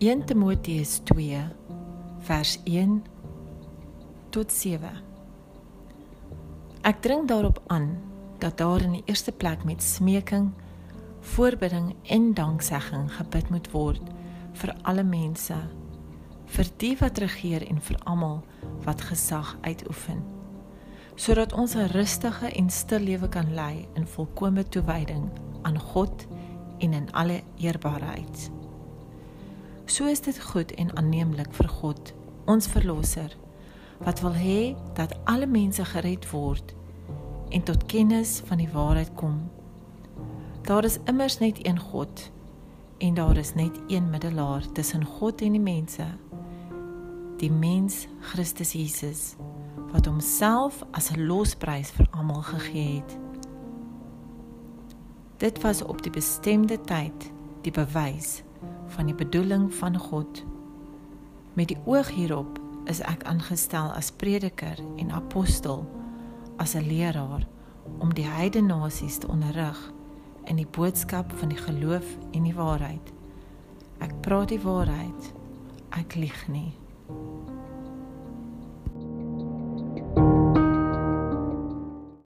1 Timoteus 2 vers 1 tot 7 Ek dring daarop aan dat daar in die eerste plek met smeking, voorbidding en danksegging gebid moet word vir alle mense, vir die wat regeer en vir almal wat gesag uitoefen, sodat ons 'n rustige en stil lewe kan lei in volkomme toewyding aan God en in alle eerbaarheid. So is dit goed en aanneemlik vir God, ons verlosser, wat wil hê dat alle mense gered word en tot kennis van die waarheid kom. Daar is immers net een God en daar is net een middelaar tussen God en die mense, die mens Christus Jesus wat homself as 'n losprys vir almal gegee het. Dit was op die bestemde tyd die bewys van die bedoeling van God. Met die oog hierop is ek aangestel as prediker en apostel, as 'n leraar om die heidene nasies te onderrig in die boodskap van die geloof en die waarheid. Ek praat die waarheid. Ek lieg nie.